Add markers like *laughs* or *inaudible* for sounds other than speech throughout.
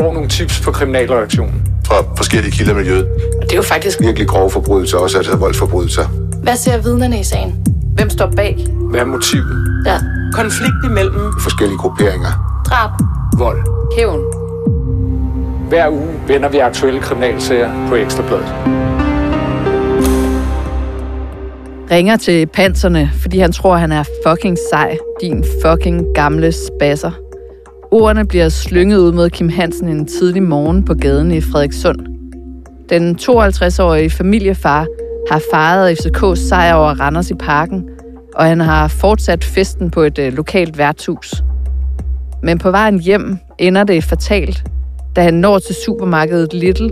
får nogle tips på kriminalreaktionen. Fra forskellige kilder i miljøet. Og det er jo faktisk Virkelig grove forbrydelser, også altså voldsforbrydelser. Hvad ser vidnerne i sagen? Hvem står bag? Hvad er motivet? Ja. Konflikt imellem Forskellige grupperinger. Drab. Vold. Hævn. Hver uge vender vi aktuelle kriminalsager på Ekstrabladet. ringer til panserne, fordi han tror, han er fucking sej, din fucking gamle spasser. Ordene bliver slynget ud mod Kim Hansen en tidlig morgen på gaden i Frederikssund. Den 52-årige familiefar har fejret FCK's sejr over Randers i parken, og han har fortsat festen på et øh, lokalt værtshus. Men på vejen hjem ender det fatalt, da han når til supermarkedet Little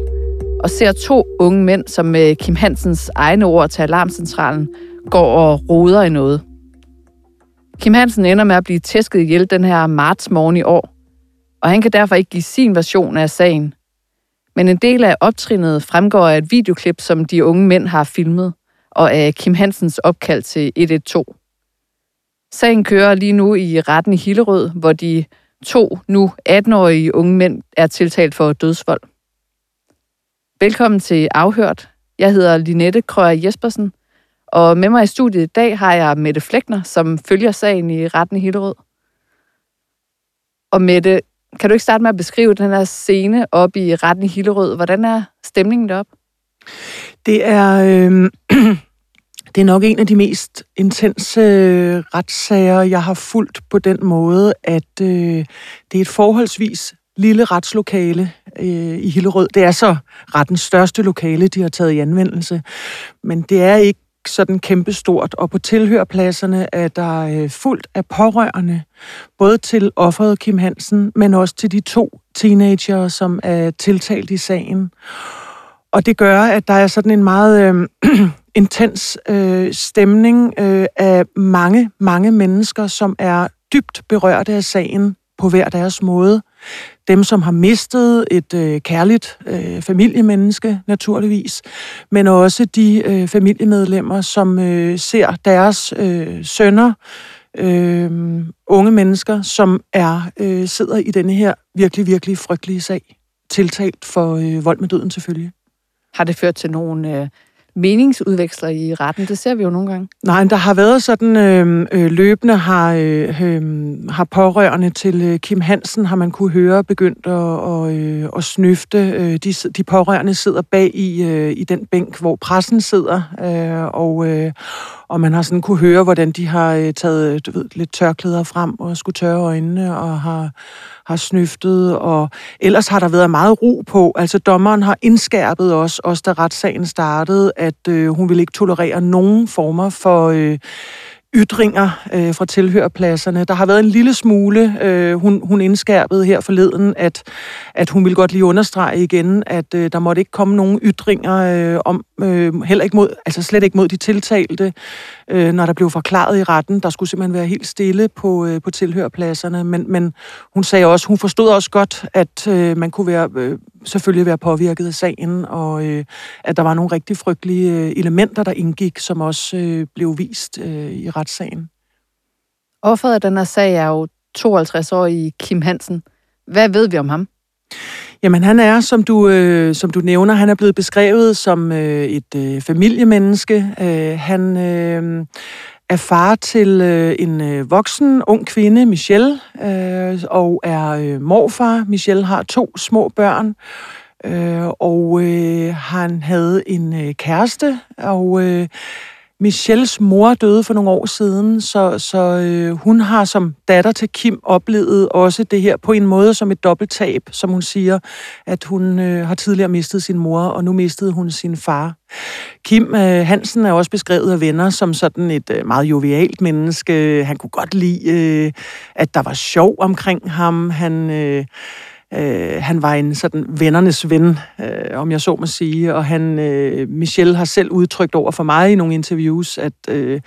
og ser to unge mænd, som med Kim Hansens egne ord til alarmcentralen går og roder i noget. Kim Hansen ender med at blive tæsket ihjel den her marts morgen i år, og han kan derfor ikke give sin version af sagen. Men en del af optrinnet fremgår af et videoklip, som de unge mænd har filmet, og af Kim Hansens opkald til 112. Sagen kører lige nu i retten i Hillerød, hvor de to nu 18-årige unge mænd er tiltalt for dødsvold. Velkommen til Afhørt. Jeg hedder Linette Krøger Jespersen, og med mig i studiet i dag har jeg Mette Flækner, som følger sagen i retten i Hillerød. Og Mette, kan du ikke starte med at beskrive den her scene op i retten i Hillerød? Hvordan er stemningen deroppe? Det er, øh, *clears throat* det er nok en af de mest intense øh, retssager, jeg har fulgt på den måde, at øh, det er et forholdsvis lille retslokale øh, i Hillerød. Det er så rettens største lokale, de har taget i anvendelse. Men det er ikke sådan kæmpestort, og på tilhørpladserne er der øh, fuldt af pårørende, både til offeret Kim Hansen, men også til de to teenager, som er tiltalt i sagen. Og det gør, at der er sådan en meget øh, *clears throat* intens øh, stemning øh, af mange, mange mennesker, som er dybt berørte af sagen på hver deres måde. Dem, som har mistet et øh, kærligt øh, familiemenneske, naturligvis, men også de øh, familiemedlemmer, som øh, ser deres øh, sønner, øh, unge mennesker, som er øh, sidder i denne her virkelig, virkelig frygtelige sag, tiltalt for øh, vold med døden selvfølgelig. Har det ført til nogle øh, meningsudveksler i retten? Det ser vi jo nogle gange. Nej, der har været sådan øh, øh, løbende har, øh, øh, har pårørende til øh, Kim Hansen, har man kunne høre begyndt at, og, øh, at snøfte. Øh, de, de pårørende sidder bag i, øh, i den bænk, hvor pressen sidder, øh, og, øh, og man har sådan kunne høre, hvordan de har øh, taget øh, du ved, lidt tørklæder frem og skulle tørre øjnene og har, har snøftet. Og ellers har der været meget ro på. Altså dommeren har indskærpet os, også da retssagen startede, at øh, hun vil ikke tolerere nogen former for... Øh, ytringer øh, fra tilhørpladserne. Der har været en lille smule, øh, hun, hun indskærpede her forleden, at, at hun vil godt lige understrege igen, at øh, der måtte ikke komme nogen ytringer øh, om, øh, heller ikke mod, altså slet ikke mod de tiltalte, øh, når der blev forklaret i retten. Der skulle simpelthen være helt stille på, øh, på tilhørpladserne, men, men hun sagde også, hun forstod også godt, at øh, man kunne være, øh, selvfølgelig være påvirket af sagen, og øh, at der var nogle rigtig frygtelige øh, elementer, der indgik, som også øh, blev vist øh, i retssagen. Offeret af den her sag er jo 52 år i Kim Hansen. Hvad ved vi om ham? Jamen han er, som du, øh, som du nævner, han er blevet beskrevet som øh, et øh, familiemenneske. Øh, han øh, er far til øh, en øh, voksen, ung kvinde, Michelle, øh, og er øh, morfar. Michelle har to små børn, øh, og øh, han havde en øh, kæreste, og... Øh, Michelles mor døde for nogle år siden, så, så øh, hun har som datter til Kim oplevet også det her på en måde som et dobbelttab, som hun siger, at hun øh, har tidligere mistet sin mor, og nu mistede hun sin far. Kim øh, Hansen er også beskrevet af venner som sådan et øh, meget jovialt menneske. Han kunne godt lide, øh, at der var sjov omkring ham. Han... Øh, Øh, han var en sådan vennernes ven, øh, om jeg så må sige, og han, øh, Michelle har selv udtrykt over for mig i nogle interviews, at øh,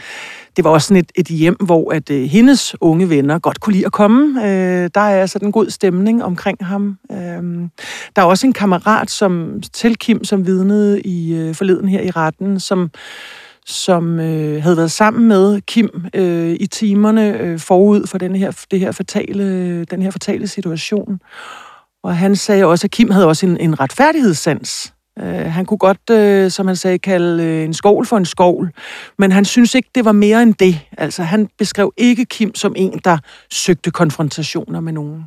det var også sådan et, et hjem, hvor at øh, hendes unge venner godt kunne lide at komme. Øh, der er sådan en god stemning omkring ham. Øh, der er også en kammerat som til Kim, som vidnede i øh, forleden her i retten, som som øh, havde været sammen med Kim øh, i timerne øh, forud for den her, det her fatale, den her fatale situation. Og han sagde også, at Kim havde også en, en retfærdighedssans. Øh, han kunne godt, øh, som han sagde, kalde øh, en skål for en skål, men han synes ikke, det var mere end det. Altså, han beskrev ikke Kim som en, der søgte konfrontationer med nogen.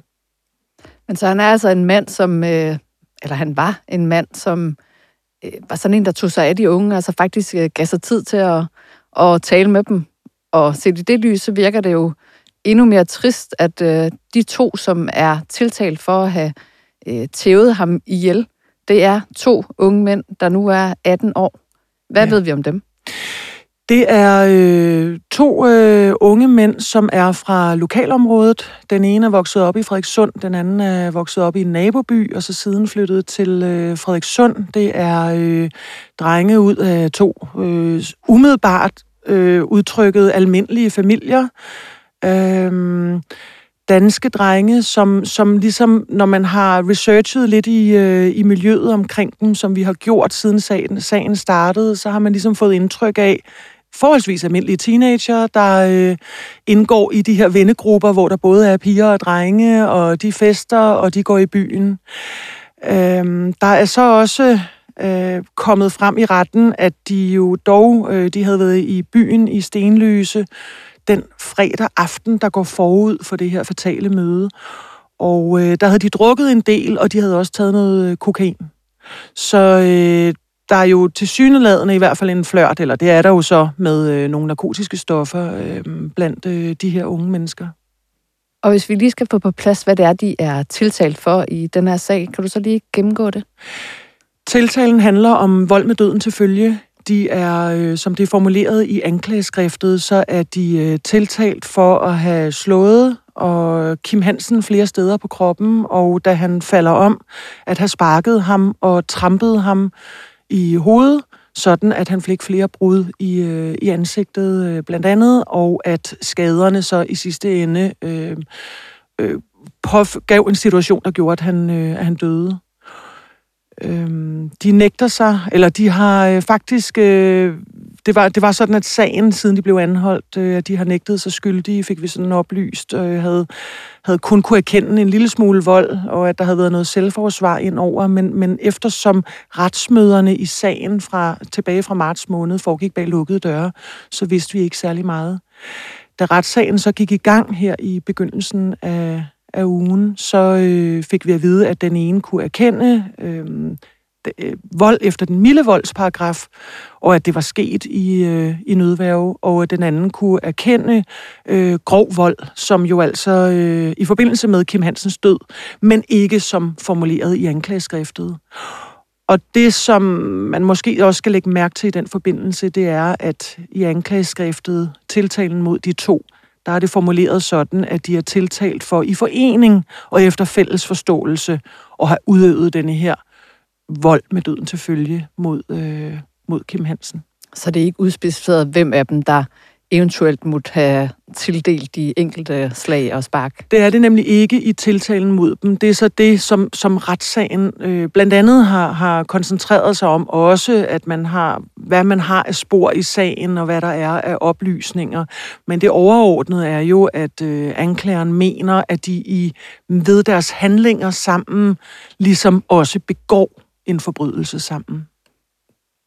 Men så han er altså en mand, som, øh, eller han var en mand, som øh, var sådan en, der tog sig af de unge, altså faktisk øh, gav sig tid til at, at tale med dem. Og set i det lys, så virker det jo endnu mere trist, at øh, de to, som er tiltalt for at have øh, tævet ham ihjel, det er to unge mænd, der nu er 18 år. Hvad ja. ved vi om dem? Det er øh, to øh, unge mænd, som er fra lokalområdet. Den ene er vokset op i Frederikssund, den anden er vokset op i en naboby, og så siden flyttet til øh, Frederikssund. Det er øh, drenge ud af to øh, umiddelbart øh, udtrykket almindelige familier. Øh, danske drenge, som, som ligesom, når man har researchet lidt i, øh, i miljøet omkring dem, som vi har gjort siden sagen, sagen startede, så har man ligesom fået indtryk af, forholdsvis almindelige teenager, der øh, indgår i de her vennegrupper, hvor der både er piger og drenge, og de fester, og de går i byen. Øh, der er så også øh, kommet frem i retten, at de jo dog, øh, de havde været i byen i Stenløse den fredag aften, der går forud for det her fatale møde. Og øh, der havde de drukket en del, og de havde også taget noget øh, kokain. Så øh, der er jo til syneladende i hvert fald en flørt, eller det er der jo så med øh, nogle narkotiske stoffer øh, blandt øh, de her unge mennesker. Og hvis vi lige skal få på plads, hvad det er, de er tiltalt for i den her sag, kan du så lige gennemgå det? Tiltalen handler om vold med døden til følge. De er, øh, som det er formuleret i anklageskriftet, så er de øh, tiltalt for at have slået og Kim Hansen flere steder på kroppen, og da han falder om, at have sparket ham og trampet ham i hovedet, sådan at han fik flere brud i, øh, i ansigtet øh, blandt andet, og at skaderne så i sidste ende øh, øh, gav en situation, der gjorde, at han, øh, at han døde. Øh, de nægter sig, eller de har øh, faktisk... Øh, det var, det var sådan, at sagen, siden de blev anholdt, øh, at de har nægtet sig skyldige, fik vi sådan oplyst, øh, havde, havde kun kunne erkende en lille smule vold, og at der havde været noget selvforsvar ind over, men, men eftersom retsmøderne i sagen fra, tilbage fra marts måned foregik bag lukkede døre, så vidste vi ikke særlig meget. Da retssagen så gik i gang her i begyndelsen af, af ugen, så øh, fik vi at vide, at den ene kunne erkende øh, øh, vold efter den milde voldsparagraf, og at det var sket i, øh, i nødværve, og at den anden kunne erkende øh, grov vold, som jo altså øh, i forbindelse med Kim Hansens død, men ikke som formuleret i anklageskriftet. Og det, som man måske også skal lægge mærke til i den forbindelse, det er, at i anklageskriftet, tiltalen mod de to, der er det formuleret sådan, at de er tiltalt for i forening og efter fælles forståelse at have udøvet denne her vold med døden til følge mod, øh, mod Kim Hansen. Så det er ikke udspecificeret, hvem af dem, der eventuelt måtte have tildelt de enkelte slag og spark? Det er det nemlig ikke i tiltalen mod dem. Det er så det, som, som retssagen øh, blandt andet har, har koncentreret sig om. Også, at man har, hvad man har af spor i sagen, og hvad der er af oplysninger. Men det overordnede er jo, at øh, anklageren mener, at de i ved deres handlinger sammen ligesom også begår en forbrydelse sammen.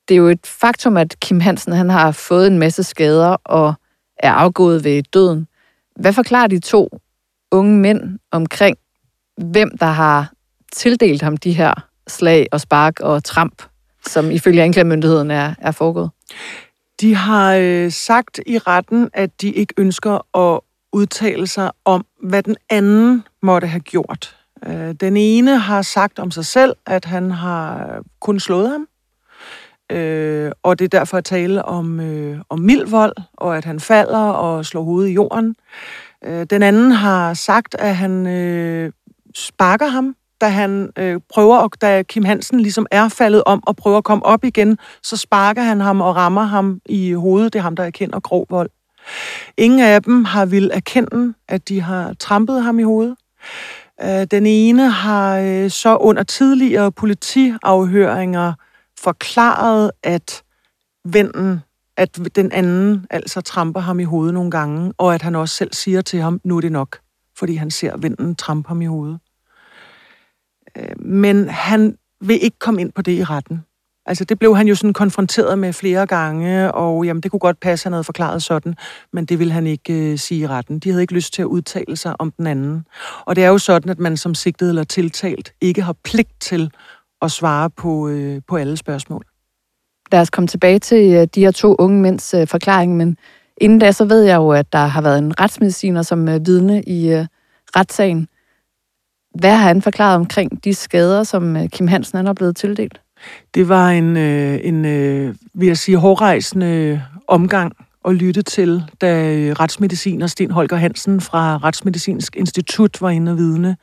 Det er jo et faktum, at Kim Hansen han har fået en masse skader og er afgået ved døden. Hvad forklarer de to unge mænd omkring, hvem der har tildelt ham de her slag og spark og tramp, som ifølge anklagemyndigheden er, er foregået? De har øh, sagt i retten, at de ikke ønsker at udtale sig om, hvad den anden måtte have gjort. Øh, den ene har sagt om sig selv, at han har kun slået ham, øh, og det er derfor at tale om, øh, om mild vold, og at han falder og slår hovedet i jorden. Øh, den anden har sagt, at han øh, sparker ham, da han øh, prøver, og da Kim Hansen ligesom er faldet om og prøver at komme op igen, så sparker han ham og rammer ham i hovedet. Det er ham, der erkender grov vold. Ingen af dem har vil erkende, at de har trampet ham i hovedet. Øh, den ene har øh, så under tidligere politiafhøringer forklaret, at vennen, at den anden altså tramper ham i hovedet nogle gange, og at han også selv siger til ham, nu er det nok, fordi han ser vennen trampe ham i hovedet. Øh, men han vil ikke komme ind på det i retten. Altså, det blev han jo sådan konfronteret med flere gange, og jamen, det kunne godt passe, at han havde forklaret sådan, men det ville han ikke øh, sige i retten. De havde ikke lyst til at udtale sig om den anden. Og det er jo sådan, at man som sigtet eller tiltalt ikke har pligt til at svare på, øh, på alle spørgsmål. Lad os komme tilbage til øh, de her to unge mænds øh, forklaring, men inden da, så ved jeg jo, at der har været en retsmediciner som øh, vidne i øh, retssagen. Hvad har han forklaret omkring de skader, som øh, Kim Hansen han er blevet tildelt? Det var en, øh, en øh, vil jeg sige, hårdrejsende omgang at lytte til, da øh, retsmediciner Sten Holger Hansen fra Retsmedicinsk Institut var inde og vidne.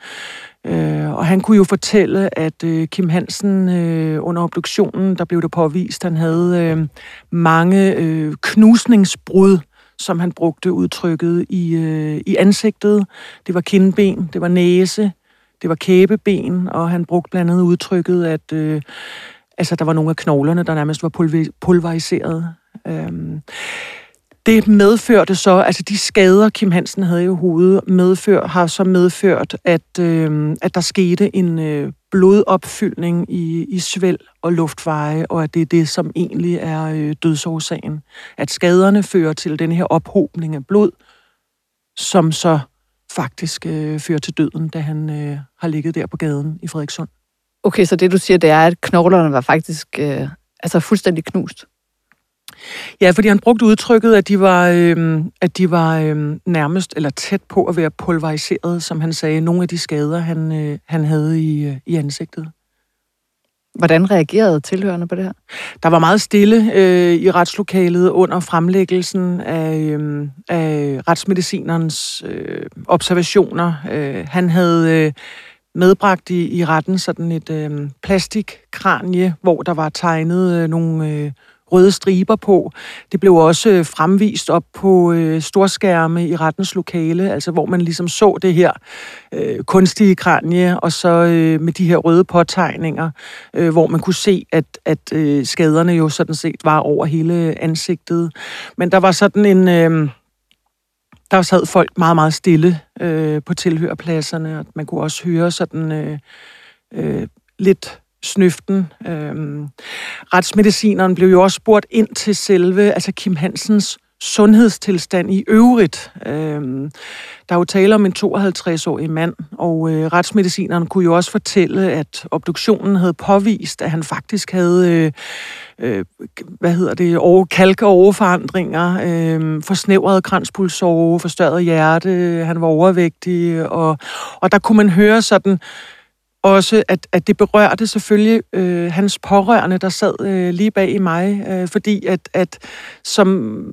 Øh, og han kunne jo fortælle, at øh, Kim Hansen øh, under obduktionen, der blev det påvist, han havde øh, mange øh, knusningsbrud, som han brugte udtrykket i, øh, i ansigtet. Det var kindben, det var næse, det var kæbeben, og han brugte blandt andet udtrykket, at øh, altså, der var nogle af knoglerne, der nærmest var pulveriseret. Øh, det medførte så, altså de skader, Kim Hansen havde i hovedet, medfør, har så medført, at, øh, at der skete en øh, blodopfyldning i, i svæl og luftveje, og at det er det, som egentlig er øh, dødsårsagen. At skaderne fører til den her ophobning af blod, som så faktisk øh, fører til døden, da han øh, har ligget der på gaden i Frederikssund. Okay, så det du siger, det er, at knoglerne var faktisk øh, altså fuldstændig knust? Ja, fordi han brugte udtrykket, at de var, øh, at de var øh, nærmest eller tæt på at være pulveriseret, som han sagde, nogle af de skader, han, øh, han havde i, øh, i ansigtet. Hvordan reagerede tilhørende på det her? Der var meget stille øh, i retslokalet under fremlæggelsen af, øh, af retsmedicinernes øh, observationer. Øh, han havde øh, medbragt i, i retten sådan et øh, plastikkranje, hvor der var tegnet øh, nogle... Øh, røde striber på. Det blev også øh, fremvist op på øh, storskærme i rettens lokale, altså hvor man ligesom så det her øh, kunstige kranje, og så øh, med de her røde påtegninger, øh, hvor man kunne se, at, at øh, skaderne jo sådan set var over hele ansigtet. Men der var sådan en... Øh, der sad folk meget, meget stille øh, på tilhørpladserne, og man kunne også høre sådan øh, øh, lidt snøften. Øhm, retsmedicineren blev jo også spurgt ind til selve, altså Kim Hansens sundhedstilstand i øvrigt. Øhm, der er jo tale om en 52-årig mand, og øh, retsmedicineren kunne jo også fortælle, at obduktionen havde påvist, at han faktisk havde, øh, øh, hvad hedder det, over, kalk- og overforandringer, øh, forsnævret kranspulsåre, forstørret hjerte, han var overvægtig, og, og der kunne man høre sådan, også, at, at det berørte selvfølgelig øh, hans pårørende, der sad øh, lige bag i mig, øh, fordi at, at som,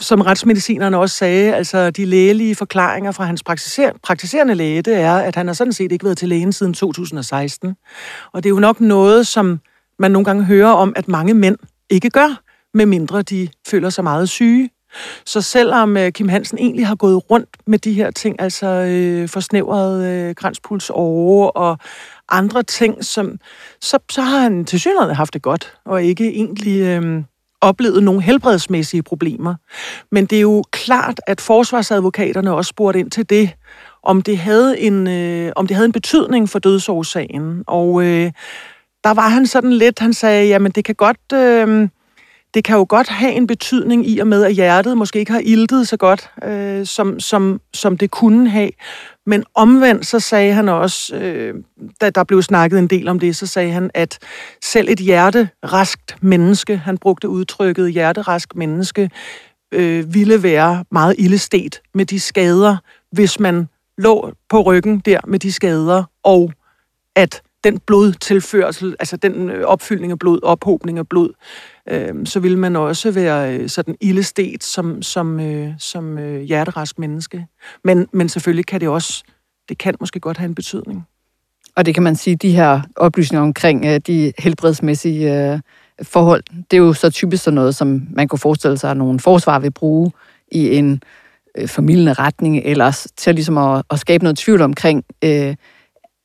som retsmedicinerne også sagde, altså de lægelige forklaringer fra hans praktiser, praktiserende læge, det er, at han har sådan set ikke været til lægen siden 2016. Og det er jo nok noget, som man nogle gange hører om, at mange mænd ikke gør, medmindre de føler sig meget syge. Så selvom øh, Kim Hansen egentlig har gået rundt med de her ting, altså øh, forsnævret øh, kranspuls over og andre ting, som, så, så har han til synligheden haft det godt, og ikke egentlig øh, oplevet nogle helbredsmæssige problemer. Men det er jo klart, at forsvarsadvokaterne også spurgte ind til det, om det havde en, øh, om det havde en betydning for dødsårsagen. Og øh, der var han sådan lidt, han sagde, jamen det kan godt... Øh, det kan jo godt have en betydning i og med, at hjertet måske ikke har iltet så godt, øh, som, som, som det kunne have. Men omvendt så sagde han også, øh, da der blev snakket en del om det, så sagde han, at selv et hjerteraskt menneske, han brugte udtrykket hjerterask menneske, øh, ville være meget illestet med de skader, hvis man lå på ryggen der med de skader, og at den blodtilførsel, altså den øh, opfyldning af blod, ophobning af blod, øh, så vil man også være øh, sådan illestet som, som, øh, som øh, hjerterask menneske. Men, men selvfølgelig kan det også, det kan måske godt have en betydning. Og det kan man sige, de her oplysninger omkring øh, de helbredsmæssige øh, forhold, det er jo så typisk sådan noget, som man kunne forestille sig, at nogle forsvar vil bruge i en øh, formidlende retning, eller til ligesom at, at skabe noget tvivl omkring, øh,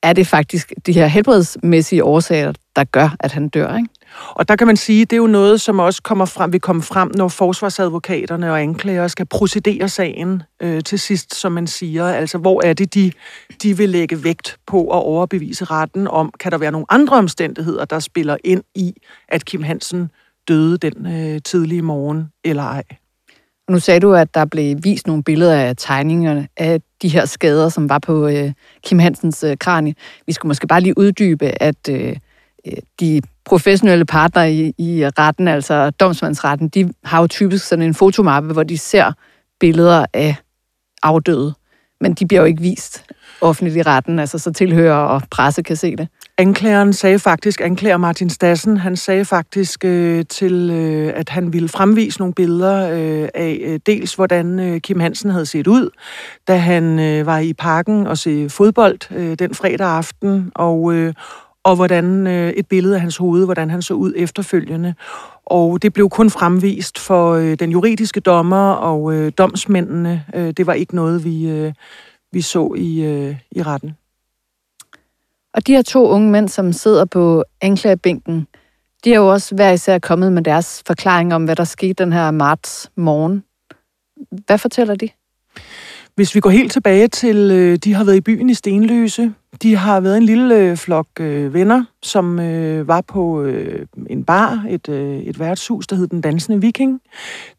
er det faktisk de her helbredsmæssige årsager, der gør, at han dør, ikke? Og der kan man sige, det er jo noget, som også kommer frem, vil komme frem, når forsvarsadvokaterne og anklager skal procedere sagen øh, til sidst, som man siger. Altså, hvor er det, de, de vil lægge vægt på at overbevise retten om, kan der være nogle andre omstændigheder, der spiller ind i, at Kim Hansen døde den øh, tidlige morgen, eller ej. Nu sagde du, at der blev vist nogle billeder af tegningerne af de her skader, som var på øh, Kim Hansens øh, kranie. Vi skulle måske bare lige uddybe, at øh, øh de professionelle partnere i, i retten, altså domsmandsretten, de har jo typisk sådan en fotomappe, hvor de ser billeder af afdøde. Men de bliver jo ikke vist offentligt i retten, altså så tilhører og presse kan se det. Anklageren sagde faktisk, anklager Martin Stassen, han sagde faktisk øh, til, øh, at han ville fremvise nogle billeder øh, af øh, dels, hvordan øh, Kim Hansen havde set ud, da han øh, var i parken og se fodbold øh, den fredag aften, og, øh, og hvordan øh, et billede af hans hoved, hvordan han så ud efterfølgende. Og det blev kun fremvist for øh, den juridiske dommer og øh, domsmændene. Øh, det var ikke noget, vi, øh, vi så i, øh, i retten. Og de her to unge mænd, som sidder på anklagebænken, de er jo også hver især kommet med deres forklaring om, hvad der skete den her marts morgen. Hvad fortæller de? Hvis vi går helt tilbage til, øh, de har været i byen i Stenløse. De har været en lille øh, flok øh, venner, som øh, var på øh, en bar, et, øh, et værtshus, der hed Den Dansende Viking.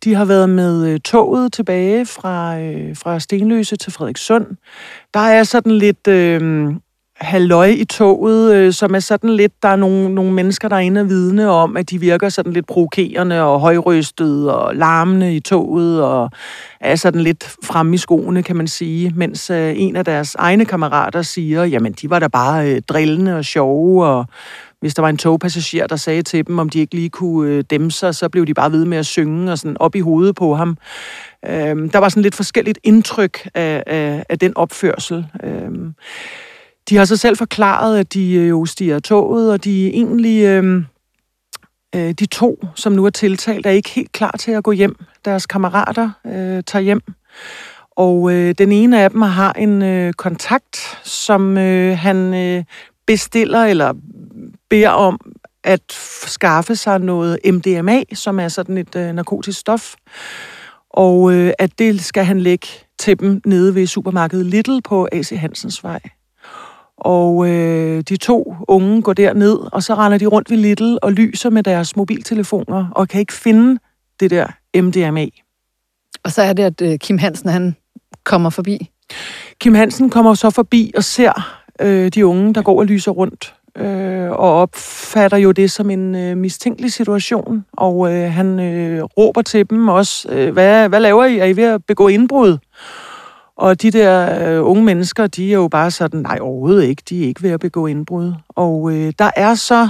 De har været med øh, toget tilbage fra, øh, fra Stenløse til Frederikssund. Der er sådan lidt... Øh, halløj i toget, øh, som er sådan lidt, der er nogle, nogle mennesker, der er inde og vidne om, at de virker sådan lidt provokerende og højrystede og larmende i toget og er sådan lidt fremme i skoene, kan man sige, mens øh, en af deres egne kammerater siger, jamen de var da bare øh, drillende og sjove, og hvis der var en togpassager, der sagde til dem, om de ikke lige kunne øh, dæmme sig, så blev de bare ved med at synge og sådan op i hovedet på ham. Øh, der var sådan lidt forskelligt indtryk af, af, af den opførsel. Øh, de har så selv forklaret, at de øh, jo stiger toget, og de egentlig... Øh, øh, de to, som nu er tiltalt, er ikke helt klar til at gå hjem. Deres kammerater øh, tager hjem. Og øh, den ene af dem har en øh, kontakt, som øh, han øh, bestiller eller beder om at skaffe sig noget MDMA, som er sådan et øh, narkotisk stof. Og øh, at det skal han lægge til dem nede ved supermarkedet Little på AC Hansens vej. Og øh, de to unge går derned, og så render de rundt ved Little og lyser med deres mobiltelefoner, og kan ikke finde det der MDMA. Og så er det, at øh, Kim Hansen han kommer forbi. Kim Hansen kommer så forbi og ser øh, de unge, der går og lyser rundt, øh, og opfatter jo det som en øh, mistænkelig situation. Og øh, han øh, råber til dem også, øh, hvad, hvad laver I? Er I ved at begå indbrud? Og de der øh, unge mennesker, de er jo bare sådan, nej overhovedet ikke, de er ikke ved at begå indbrud. Og øh, der er så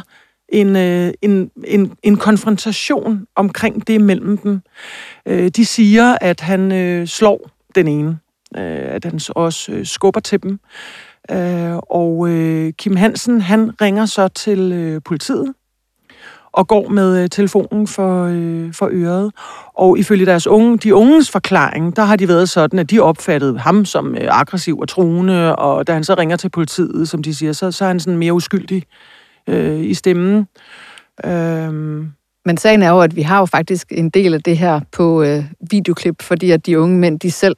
en, øh, en, en, en konfrontation omkring det mellem dem. Øh, de siger, at han øh, slår den ene, øh, at han også øh, skubber til dem. Øh, og øh, Kim Hansen, han ringer så til øh, politiet, og går med øh, telefonen for, øh, for øret. Og ifølge deres unge, de unges forklaring, der har de været sådan, at de opfattede ham som øh, aggressiv og truende, og da han så ringer til politiet, som de siger, så, så er han sådan mere uskyldig øh, i stemmen. Øhm. Men sagen er jo, at vi har jo faktisk en del af det her på øh, videoklip, fordi at de unge mænd, de selv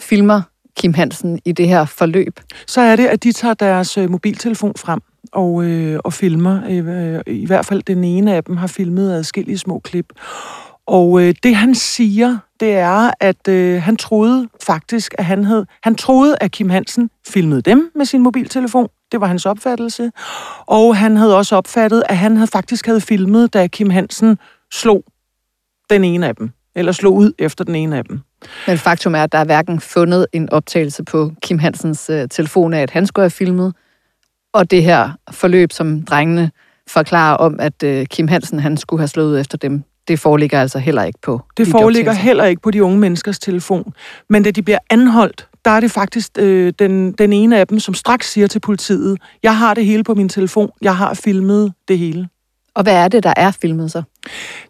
filmer Kim Hansen i det her forløb. Så er det, at de tager deres øh, mobiltelefon frem og, øh, og filmer. Øh, øh, I hvert fald den ene af dem har filmet adskillige små klip. Og øh, det han siger, det er, at øh, han troede faktisk, at han havde... Han troede, at Kim Hansen filmede dem med sin mobiltelefon. Det var hans opfattelse. Og han havde også opfattet, at han havde faktisk havde filmet, da Kim Hansen slog den ene af dem. Eller slog ud efter den ene af dem. Men faktum er, at der er hverken fundet en optagelse på Kim Hansens øh, telefon af, at han skulle have filmet, og det her forløb, som drengene forklarer om, at øh, Kim Hansen han skulle have slået efter dem, det foreligger altså heller ikke på Det foreligger heller ikke på de unge menneskers telefon. Men da de bliver anholdt, der er det faktisk øh, den, den ene af dem, som straks siger til politiet, jeg har det hele på min telefon, jeg har filmet det hele. Og hvad er det, der er filmet så?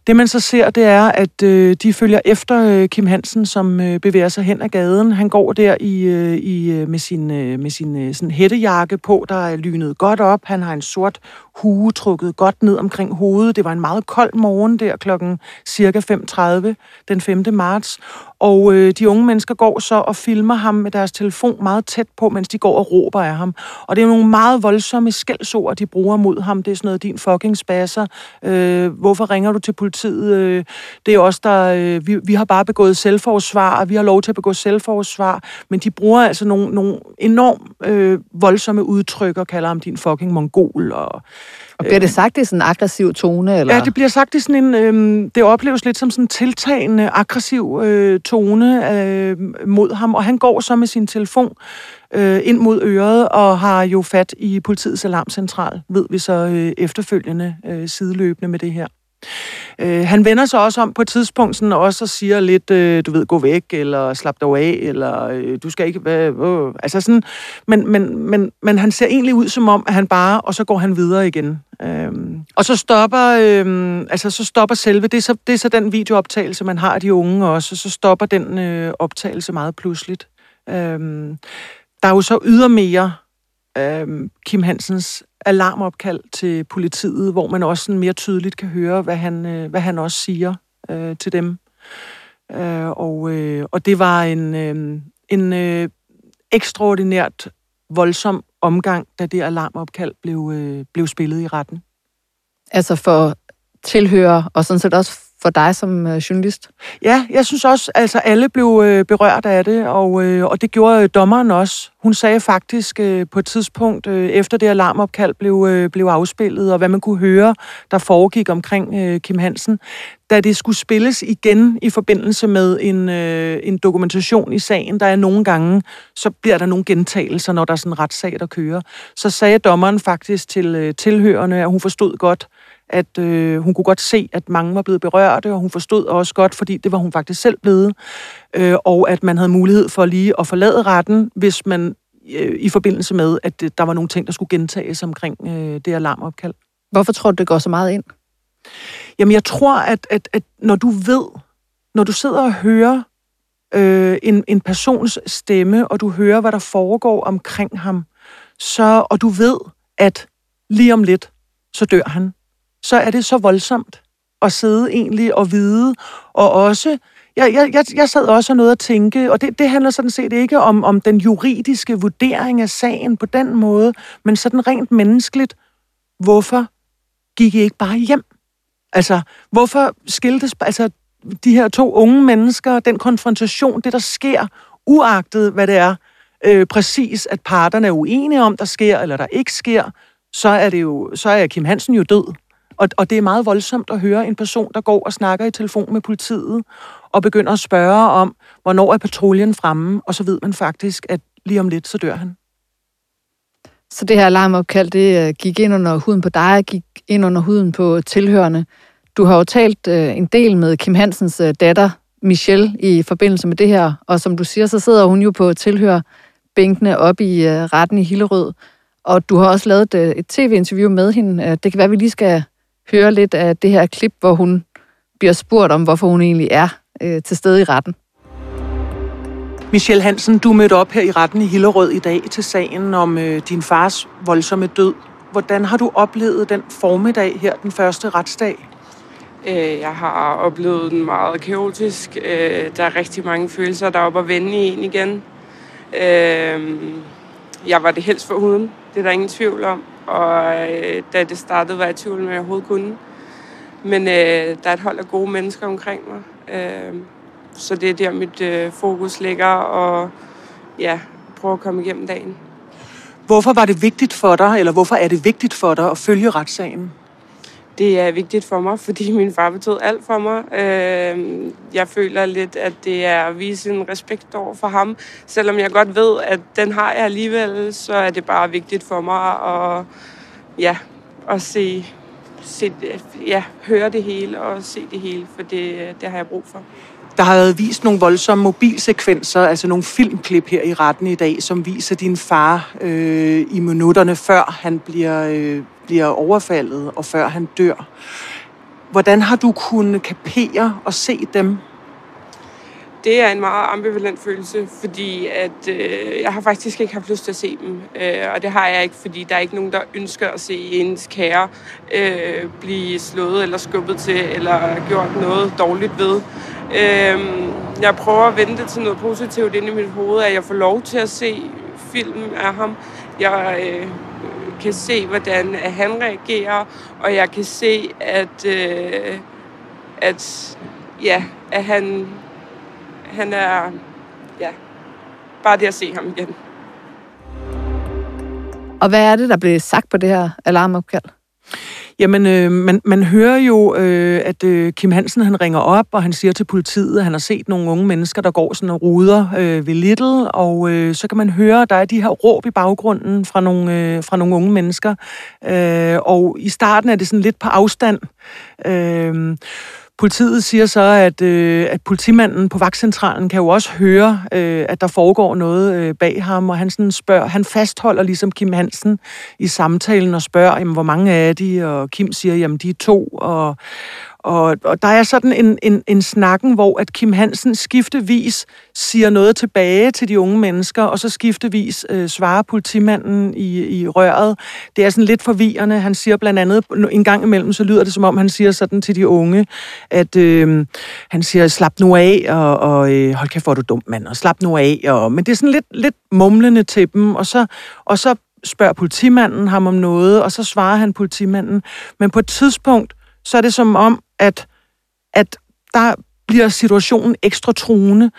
Det man så ser, det er, at øh, de følger efter øh, Kim Hansen, som øh, bevæger sig hen ad gaden. Han går der i, øh, i øh, med sin, øh, med sin øh, sådan hættejakke på, der er lynet godt op. Han har en sort hue trukket godt ned omkring hovedet. Det var en meget kold morgen der klokken cirka 5.30 den 5. marts. Og øh, de unge mennesker går så og filmer ham med deres telefon meget tæt på, mens de går og råber af ham. Og det er nogle meget voldsomme skældsord, de bruger mod ham. Det er sådan noget, din fucking spasser. Øh, hvorfor ringer du til politiet? Øh, det er os, der... Øh, vi, vi har bare begået selvforsvar, og vi har lov til at begå selvforsvar. Men de bruger altså nogle, nogle enormt øh, voldsomme udtryk og kalder ham din fucking mongol. Og, Og bliver det sagt i sådan en aggressiv tone? Eller? Ja, det bliver sagt i sådan en... Øh, det opleves lidt som sådan en tiltagende, aggressiv øh, tone øh, mod ham, og han går så med sin telefon øh, ind mod øret og har jo fat i politiets alarmcentral, ved vi så øh, efterfølgende øh, sideløbende med det her. Øh, han vender sig også om på et tidspunkt sådan også og siger lidt, øh, du ved, gå væk, eller slap dig af, eller øh, du skal ikke Hvad, Øh. Altså sådan, men, men, men, men han ser egentlig ud som om, at han bare, og så går han videre igen. Øh, og så stopper, øh, altså så stopper selve, det er, så, det er så den videooptagelse, man har af de unge også, og så stopper den øh, optagelse meget pludseligt. Øh, der er jo så ydermere øh, Kim Hansens alarmopkald til politiet, hvor man også sådan mere tydeligt kan høre, hvad han, øh, hvad han også siger øh, til dem. Øh, og, øh, og det var en, øh, en øh, ekstraordinært voldsom omgang, da det alarmopkald blev, øh, blev spillet i retten. Altså for tilhører, og sådan set også for dig som øh, journalist? Ja, jeg synes også, altså alle blev øh, berørt af det, og, øh, og det gjorde øh, dommeren også. Hun sagde faktisk øh, på et tidspunkt, øh, efter det alarmopkald blev, øh, blev afspillet, og hvad man kunne høre, der foregik omkring øh, Kim Hansen, da det skulle spilles igen i forbindelse med en, øh, en dokumentation i sagen, der er nogle gange, så bliver der nogle gentagelser, når der er sådan en retssag, der kører. Så sagde dommeren faktisk til øh, tilhørende, at hun forstod godt, at øh, hun kunne godt se, at mange var blevet berørte, og hun forstod også godt, fordi det var hun faktisk selv blevet, øh, og at man havde mulighed for lige at forlade retten, hvis man øh, i forbindelse med, at det, der var nogle ting, der skulle gentages omkring øh, det alarmopkald. Hvorfor tror du, det går så meget ind? Jamen, jeg tror, at, at, at når du ved, når du sidder og hører øh, en, en persons stemme, og du hører, hvad der foregår omkring ham, så, og du ved, at lige om lidt, så dør han, så er det så voldsomt at sidde egentlig og vide, og også, jeg, jeg, jeg, jeg sad også og noget at tænke, og det, det handler sådan set ikke om, om den juridiske vurdering af sagen på den måde, men sådan rent menneskeligt, hvorfor gik I ikke bare hjem? Altså, hvorfor skiltes, altså, de her to unge mennesker, den konfrontation, det der sker, uagtet hvad det er, øh, præcis at parterne er uenige om, der sker eller der ikke sker, så er det jo, så er Kim Hansen jo død. Og, og det er meget voldsomt at høre en person, der går og snakker i telefon med politiet, og begynder at spørge om, hvornår er patruljen fremme, og så ved man faktisk, at lige om lidt, så dør han. Så det her alarmopkald, det øh, gik ind under huden på dig, gik ind under huden på tilhørende. Du har jo talt øh, en del med Kim Hansens øh, datter, Michelle, i forbindelse med det her, og som du siger, så sidder hun jo på tilhørbænkene op i øh, retten i Hillerød, og du har også lavet et, et tv-interview med hende. Øh, det kan være, at vi lige skal høre lidt af det her klip, hvor hun bliver spurgt om, hvorfor hun egentlig er øh, til stede i retten. Michelle Hansen, du mødte op her i retten i Hillerød i dag til sagen om øh, din fars voldsomme død. Hvordan har du oplevet den formiddag her, den første retsdag? Øh, jeg har oplevet den meget kaotisk. Øh, der er rigtig mange følelser, der er oppe at vende i en igen. Øh, jeg var det helst for huden, det er der ingen tvivl om. Og øh, da det startede, var jeg i tvivl, om jeg overhovedet kunne. Men øh, der er et hold af gode mennesker omkring mig. Øh, så det er der, mit øh, fokus ligger, og ja, prøve at komme igennem dagen. Hvorfor var det vigtigt for dig, eller hvorfor er det vigtigt for dig at følge retssagen? Det er vigtigt for mig, *laughs* fordi min far betød alt for mig. Øh, jeg føler lidt, at det er at vise en respekt over for ham. Selvom jeg godt ved, at den har jeg alligevel, så er det bare vigtigt for mig at, ja, at se, se, ja, høre det hele og se det hele, for det, det har jeg brug for. Der har været vist nogle voldsomme mobilsekvenser, altså nogle filmklip her i retten i dag, som viser din far øh, i minutterne før han bliver, øh, bliver overfaldet og før han dør. hvordan har du kunnet kapere og se dem? Det er en meget ambivalent følelse, fordi at øh, jeg har faktisk ikke haft lyst til at se dem. Øh, og det har jeg ikke, fordi der er ikke nogen, der ønsker at se ens kære øh, blive slået eller skubbet til, eller gjort noget dårligt ved. Øh, jeg prøver at vente til noget positivt inde i mit hoved, at jeg får lov til at se film af ham. Jeg øh, kan se, hvordan han reagerer, og jeg kan se, at, øh, at, ja, at han han er, ja, bare det at se ham igen. Og hvad er det, der blev sagt på det her alarmopkald? Jamen, øh, man, man hører jo, øh, at øh, Kim Hansen han ringer op, og han siger til politiet, at han har set nogle unge mennesker, der går sådan og ruder øh, ved Little, og øh, så kan man høre, at der er de her råb i baggrunden fra nogle, øh, fra nogle unge mennesker. Øh, og i starten er det sådan lidt på afstand. Øh, Politiet siger så, at, øh, at politimanden på vagtcentralen kan jo også høre, øh, at der foregår noget øh, bag ham, og han, sådan spørger, han fastholder ligesom Kim Hansen i samtalen og spørger, jamen, hvor mange er de, og Kim siger, jamen de er to, og, og, og der er sådan en, en, en snakken, hvor at Kim Hansen skiftevis siger noget tilbage til de unge mennesker, og så skiftevis øh, svarer politimanden i, i røret. Det er sådan lidt forvirrende. Han siger blandt andet, en gang imellem, så lyder det som om, han siger sådan til de unge, at øh, han siger, slap nu af, og, og øh, hold kæft, hvor er du dum, mand, og slap nu af. Og, men det er sådan lidt, lidt mumlende til dem, og så, og så spørger politimanden ham om noget, og så svarer han politimanden. Men på et tidspunkt, så er det som om, at, at der bliver situationen ekstra truende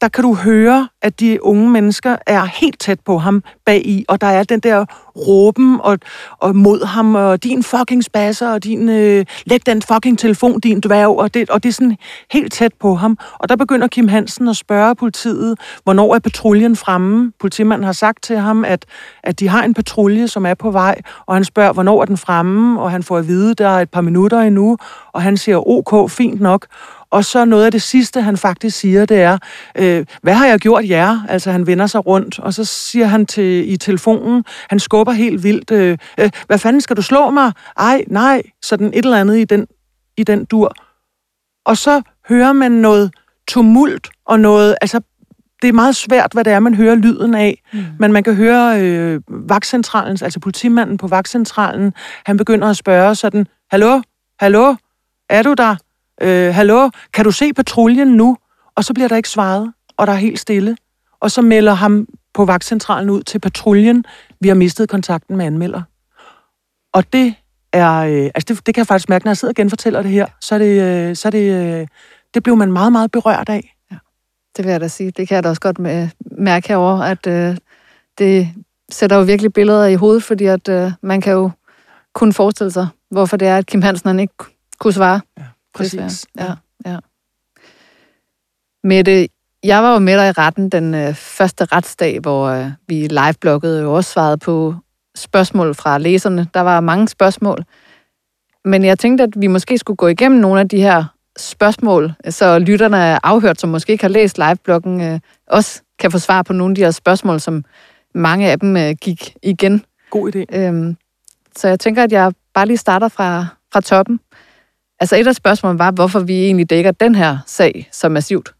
der kan du høre, at de unge mennesker er helt tæt på ham bag i, og der er den der råben og, og mod ham, og din fucking spasser, og din, øh, læg den fucking telefon, din dværg, og det, og det er sådan helt tæt på ham. Og der begynder Kim Hansen at spørge politiet, hvornår er patruljen fremme? Politimanden har sagt til ham, at, at de har en patrulje, som er på vej, og han spørger, hvornår er den fremme, og han får at vide, der er et par minutter endnu, og han siger, ok, fint nok. Og så noget af det sidste, han faktisk siger, det er, øh, hvad har jeg gjort jer? Altså han vender sig rundt, og så siger han til i telefonen, han skubber helt vildt, øh, øh, hvad fanden skal du slå mig? Ej, nej, sådan et eller andet i den, i den dur. Og så hører man noget tumult og noget, altså det er meget svært, hvad det er, man hører lyden af. Mm. Men man kan høre øh, vagtcentralen, altså politimanden på vagtcentralen, han begynder at spørge sådan, hallo, hallo, er du der? Øh, hallo, kan du se patruljen nu? Og så bliver der ikke svaret, og der er helt stille. Og så melder ham på vagtcentralen ud til patruljen, vi har mistet kontakten med anmelder. Og det er, øh, altså det, det kan jeg faktisk mærke, når jeg sidder og genfortæller det her, så er det, øh, så er det, øh, det blev man meget, meget berørt af. Ja. Det vil jeg da sige. Det kan jeg da også godt mærke herover, at øh, det sætter jo virkelig billeder i hovedet, fordi at øh, man kan jo kun forestille sig, hvorfor det er, at Kim Hansen han ikke kunne svare. Ja. Præcis. Ja, ja. Mette, jeg var jo med dig i retten den øh, første retsdag, hvor øh, vi livebloggede og også svarede på spørgsmål fra læserne. Der var mange spørgsmål. Men jeg tænkte, at vi måske skulle gå igennem nogle af de her spørgsmål, så lytterne er afhørt, som måske ikke har læst livebloggen, øh, også kan få svar på nogle af de her spørgsmål, som mange af dem øh, gik igen. God idé. Øhm, så jeg tænker, at jeg bare lige starter fra, fra toppen. Altså et af spørgsmålene var, hvorfor vi egentlig dækker den her sag så massivt.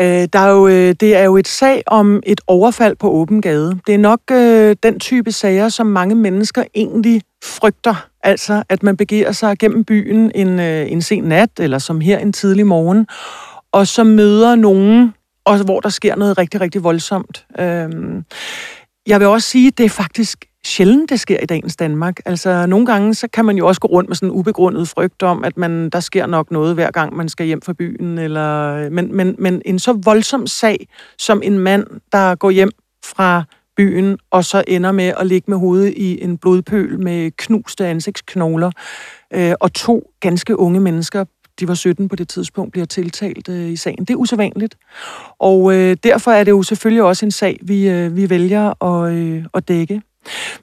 Øh, der er jo, øh, det er jo et sag om et overfald på åben gade. Det er nok øh, den type sager, som mange mennesker egentlig frygter. Altså, at man begiver sig gennem byen en, øh, en sen nat, eller som her en tidlig morgen, og så møder nogen, og hvor der sker noget rigtig, rigtig voldsomt. Øh, jeg vil også sige, at det er faktisk sjældent, det sker i dagens Danmark. Altså, nogle gange, så kan man jo også gå rundt med sådan en ubegrundet frygt om, at man, der sker nok noget, hver gang man skal hjem fra byen. Eller, men, men, men en så voldsom sag, som en mand, der går hjem fra byen, og så ender med at ligge med hovedet i en blodpøl med knuste ansigtsknogler, øh, og to ganske unge mennesker de var 17 på det tidspunkt, bliver tiltalt øh, i sagen. Det er usædvanligt. Og øh, derfor er det jo selvfølgelig også en sag, vi, øh, vi vælger at, øh, at dække.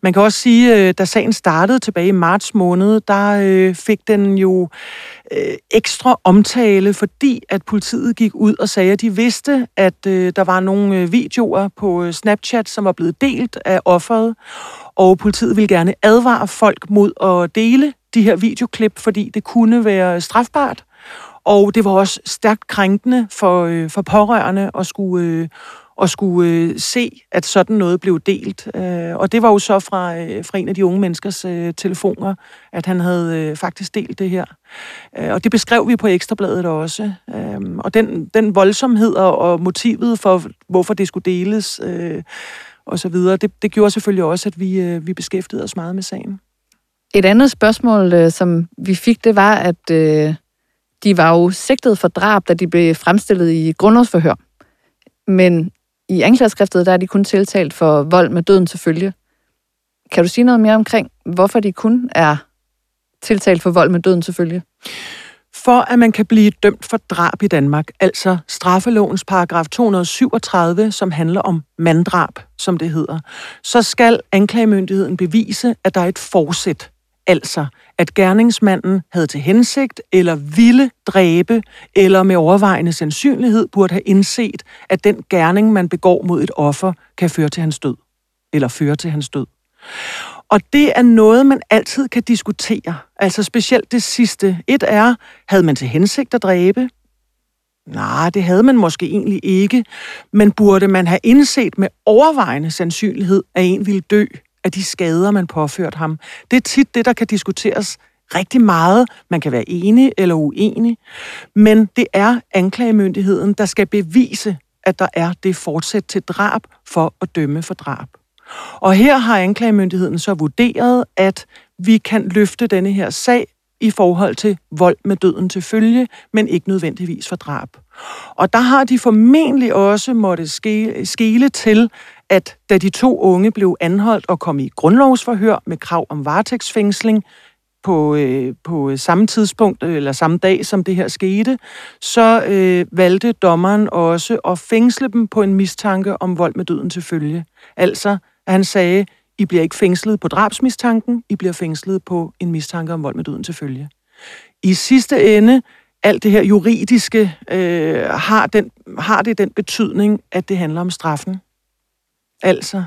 Man kan også sige, øh, da sagen startede tilbage i marts måned, der øh, fik den jo øh, ekstra omtale, fordi at politiet gik ud og sagde, at de vidste, at der var nogle videoer på Snapchat, som var blevet delt af offeret, og politiet ville gerne advare folk mod at dele de her videoklip, fordi det kunne være strafbart. Og det var også stærkt krænkende for, øh, for pårørende at skulle, øh, at skulle øh, se, at sådan noget blev delt. Øh, og det var jo så fra, øh, fra en af de unge menneskers øh, telefoner, at han havde øh, faktisk delt det her. Øh, og det beskrev vi på Ekstrabladet også. Øh, og den, den voldsomhed og, og motivet for, hvorfor det skulle deles øh, og så videre, det, det gjorde selvfølgelig også, at vi, øh, vi beskæftigede os meget med sagen. Et andet spørgsmål, øh, som vi fik, det var, at øh, de var jo sigtet for drab, da de blev fremstillet i grundlovsforhør. Men i anklageskriftet, der er de kun tiltalt for vold med døden til følge. Kan du sige noget mere omkring, hvorfor de kun er tiltalt for vold med døden til følge? For at man kan blive dømt for drab i Danmark, altså straffelovens paragraf 237, som handler om manddrab, som det hedder, så skal anklagemyndigheden bevise, at der er et forsæt. Altså, at gerningsmanden havde til hensigt eller ville dræbe, eller med overvejende sandsynlighed burde have indset, at den gerning, man begår mod et offer, kan føre til hans død. Eller føre til hans død. Og det er noget, man altid kan diskutere. Altså specielt det sidste. Et er, havde man til hensigt at dræbe? Nej, det havde man måske egentlig ikke. Men burde man have indset med overvejende sandsynlighed, at en ville dø af de skader, man påført ham? Det er tit det, der kan diskuteres rigtig meget. Man kan være enig eller uenig. Men det er anklagemyndigheden, der skal bevise, at der er det fortsæt til drab for at dømme for drab. Og her har anklagemyndigheden så vurderet, at vi kan løfte denne her sag i forhold til vold med døden til følge, men ikke nødvendigvis for drab. Og der har de formentlig også måtte skele til, at da de to unge blev anholdt og kom i grundlovsforhør med krav om varetægtsfængsling på, øh, på samme tidspunkt øh, eller samme dag, som det her skete, så øh, valgte dommeren også at fængsle dem på en mistanke om vold med døden til følge. Altså han sagde, I bliver ikke fængslet på drabsmistanken, I bliver fængslet på en mistanke om vold med døden til følge. I sidste ende, alt det her juridiske, øh, har, den, har det den betydning, at det handler om straffen. Altså,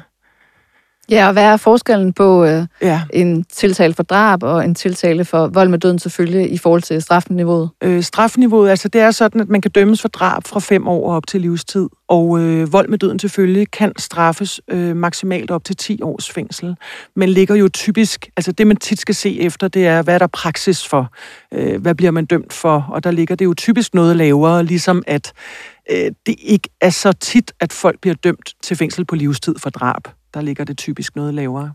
Ja, og hvad er forskellen på øh, ja. en tiltale for drab og en tiltale for vold med døden selvfølgelig i forhold til strafniveauet? Øh, strafniveauet, altså det er sådan, at man kan dømmes for drab fra fem år op til livstid, og øh, vold med døden selvfølgelig kan straffes øh, maksimalt op til 10 års fængsel, men ligger jo typisk, altså det man tit skal se efter, det er, hvad er der praksis for? Øh, hvad bliver man dømt for? Og der ligger det jo typisk noget lavere, ligesom at øh, det ikke er så tit, at folk bliver dømt til fængsel på livstid for drab der ligger det typisk noget lavere.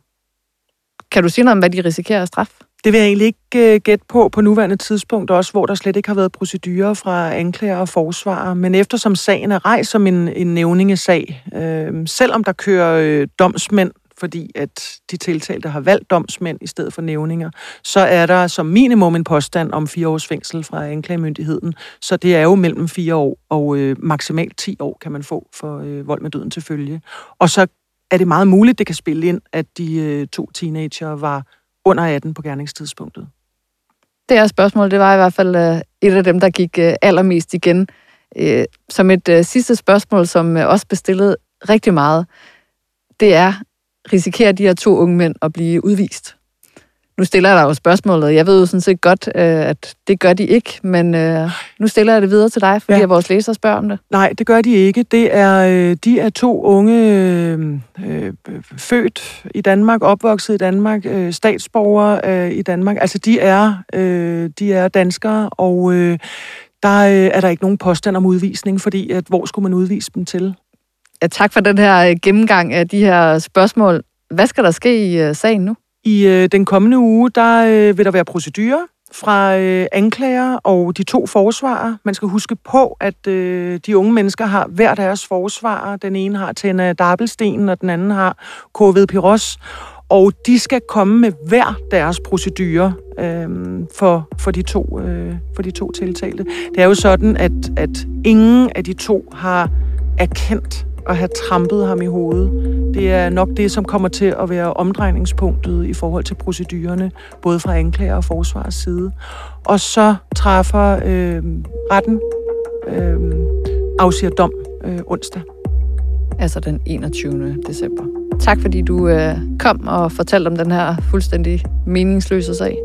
Kan du sige noget om, hvad de risikerer af straf? Det vil jeg egentlig ikke uh, gætte på på nuværende tidspunkt, også hvor der slet ikke har været procedurer fra anklager og forsvarer. Men eftersom sagen er rejst som en, en nævningesag, øh, selvom der kører øh, domsmænd, fordi at de tiltalte har valgt domsmænd i stedet for nævninger, så er der som minimum en påstand om fire års fængsel fra anklagemyndigheden. Så det er jo mellem fire år og øh, maksimalt 10 år kan man få for øh, vold med døden til følge. Og så er det meget muligt, det kan spille ind, at de øh, to teenager var under 18 på gerningstidspunktet. Det her spørgsmål, det var i hvert fald øh, et af dem, der gik øh, allermest igen. Øh, som et øh, sidste spørgsmål, som øh, også bestillede rigtig meget, det er, risikerer de her to unge mænd at blive udvist? Nu stiller jeg dig jo spørgsmålet. Jeg ved jo sådan set godt, øh, at det gør de ikke, men øh, nu stiller jeg det videre til dig, fordi ja. vores læsere spørger om det. Nej, det gør de ikke. Det er, øh, de er to unge øh, født i Danmark, opvokset i Danmark, øh, statsborgere øh, i Danmark. Altså, de er, øh, de er danskere, og øh, der øh, er der ikke nogen påstand om udvisning, fordi at, hvor skulle man udvise dem til? Ja, tak for den her øh, gennemgang af de her spørgsmål. Hvad skal der ske i øh, sagen nu? I øh, den kommende uge, der øh, vil der være procedurer fra øh, anklager og de to forsvarer. Man skal huske på, at øh, de unge mennesker har hver deres forsvarer. Den ene har Tena Dabelsten, og den anden har KV Piros. Og de skal komme med hver deres procedurer øh, for, for, de to, øh, for de to tiltalte. Det er jo sådan, at, at ingen af de to har erkendt at have trampet ham i hovedet. Det er nok det, som kommer til at være omdrejningspunktet i forhold til procedurerne, både fra anklager og forsvars side. Og så træffer øh, retten øh, afsiger dom øh, onsdag. Altså den 21. december. Tak fordi du øh, kom og fortalte om den her fuldstændig meningsløse sag.